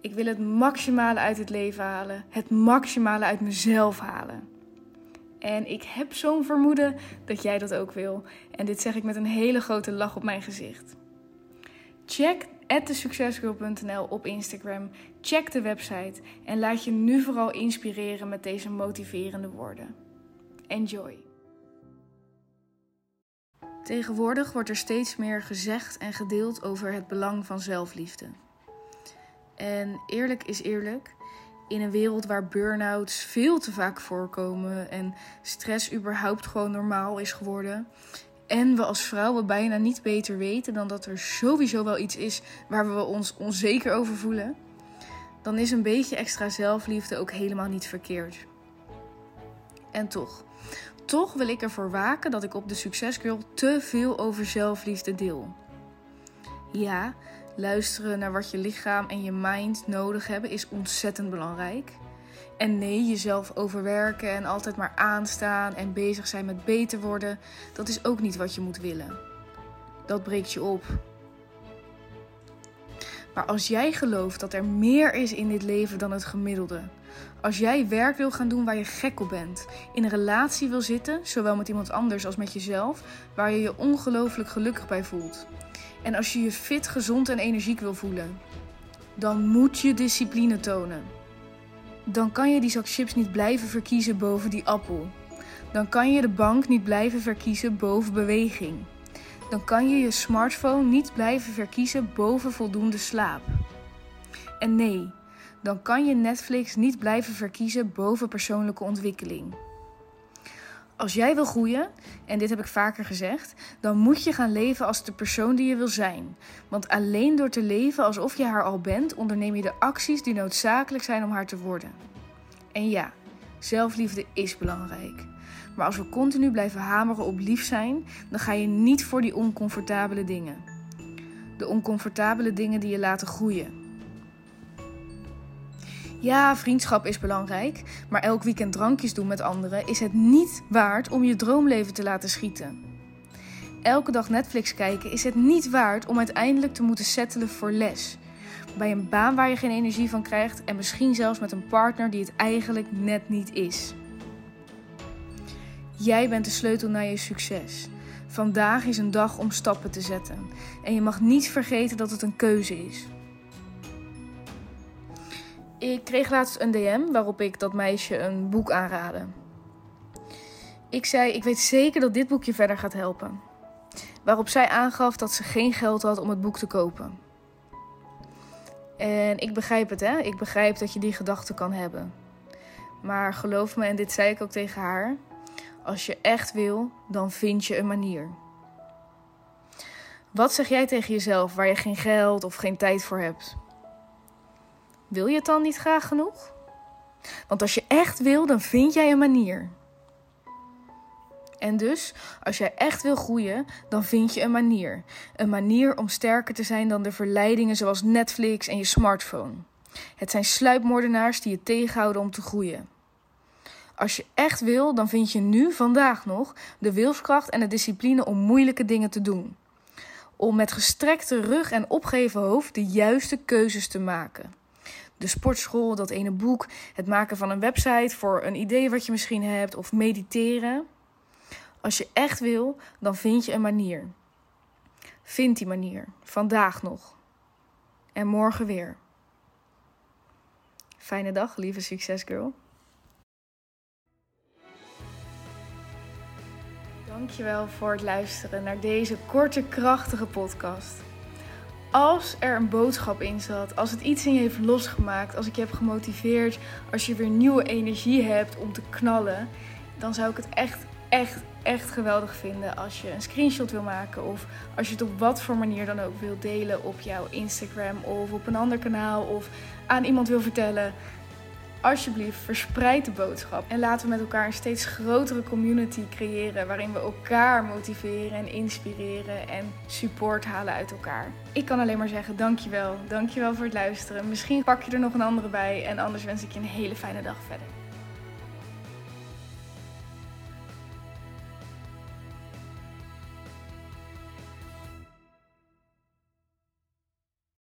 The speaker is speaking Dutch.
Ik wil het maximale uit het leven halen, het maximale uit mezelf halen. En ik heb zo'n vermoeden dat jij dat ook wil. En dit zeg ik met een hele grote lach op mijn gezicht. Check thesuccesgirl.nl op Instagram. Check de website en laat je nu vooral inspireren met deze motiverende woorden. Enjoy. Tegenwoordig wordt er steeds meer gezegd en gedeeld over het belang van zelfliefde. En eerlijk is eerlijk, in een wereld waar burn-outs veel te vaak voorkomen en stress überhaupt gewoon normaal is geworden. En we als vrouwen bijna niet beter weten dan dat er sowieso wel iets is waar we ons onzeker over voelen. Dan is een beetje extra zelfliefde ook helemaal niet verkeerd. En toch, toch wil ik ervoor waken dat ik op de Succesgirl te veel over zelfliefde deel. Ja, luisteren naar wat je lichaam en je mind nodig hebben is ontzettend belangrijk. En nee, jezelf overwerken en altijd maar aanstaan en bezig zijn met beter worden, dat is ook niet wat je moet willen. Dat breekt je op. Maar als jij gelooft dat er meer is in dit leven dan het gemiddelde, als jij werk wil gaan doen waar je gek op bent, in een relatie wil zitten, zowel met iemand anders als met jezelf, waar je je ongelooflijk gelukkig bij voelt, en als je je fit, gezond en energiek wil voelen, dan moet je discipline tonen. Dan kan je die zak chips niet blijven verkiezen boven die appel. Dan kan je de bank niet blijven verkiezen boven beweging. Dan kan je je smartphone niet blijven verkiezen boven voldoende slaap. En nee, dan kan je Netflix niet blijven verkiezen boven persoonlijke ontwikkeling. Als jij wil groeien, en dit heb ik vaker gezegd, dan moet je gaan leven als de persoon die je wil zijn. Want alleen door te leven alsof je haar al bent, onderneem je de acties die noodzakelijk zijn om haar te worden. En ja, zelfliefde is belangrijk. Maar als we continu blijven hameren op lief zijn, dan ga je niet voor die oncomfortabele dingen. De oncomfortabele dingen die je laten groeien. Ja, vriendschap is belangrijk, maar elk weekend drankjes doen met anderen is het niet waard om je droomleven te laten schieten. Elke dag Netflix kijken is het niet waard om uiteindelijk te moeten settelen voor les. Bij een baan waar je geen energie van krijgt en misschien zelfs met een partner die het eigenlijk net niet is. Jij bent de sleutel naar je succes. Vandaag is een dag om stappen te zetten. En je mag niet vergeten dat het een keuze is. Ik kreeg laatst een DM waarop ik dat meisje een boek aanraadde. Ik zei: Ik weet zeker dat dit boek je verder gaat helpen. Waarop zij aangaf dat ze geen geld had om het boek te kopen. En ik begrijp het, hè? Ik begrijp dat je die gedachte kan hebben. Maar geloof me, en dit zei ik ook tegen haar: als je echt wil, dan vind je een manier. Wat zeg jij tegen jezelf waar je geen geld of geen tijd voor hebt? Wil je het dan niet graag genoeg? Want als je echt wil, dan vind jij een manier. En dus, als jij echt wil groeien, dan vind je een manier. Een manier om sterker te zijn dan de verleidingen zoals Netflix en je smartphone. Het zijn sluipmoordenaars die je tegenhouden om te groeien. Als je echt wil, dan vind je nu, vandaag nog, de wilskracht en de discipline om moeilijke dingen te doen. Om met gestrekte rug en opgeheven hoofd de juiste keuzes te maken de sportschool, dat ene boek, het maken van een website voor een idee wat je misschien hebt of mediteren. Als je echt wil, dan vind je een manier. Vind die manier, vandaag nog. En morgen weer. Fijne dag, lieve succesgirl. Dankjewel voor het luisteren naar deze korte, krachtige podcast als er een boodschap in zat, als het iets in je heeft losgemaakt, als ik je heb gemotiveerd, als je weer nieuwe energie hebt om te knallen, dan zou ik het echt, echt, echt geweldig vinden als je een screenshot wil maken of als je het op wat voor manier dan ook wil delen op jouw Instagram of op een ander kanaal of aan iemand wil vertellen. Alsjeblieft, verspreid de boodschap. En laten we met elkaar een steeds grotere community creëren. Waarin we elkaar motiveren en inspireren en support halen uit elkaar. Ik kan alleen maar zeggen: dankjewel. Dankjewel voor het luisteren. Misschien pak je er nog een andere bij. En anders wens ik je een hele fijne dag verder.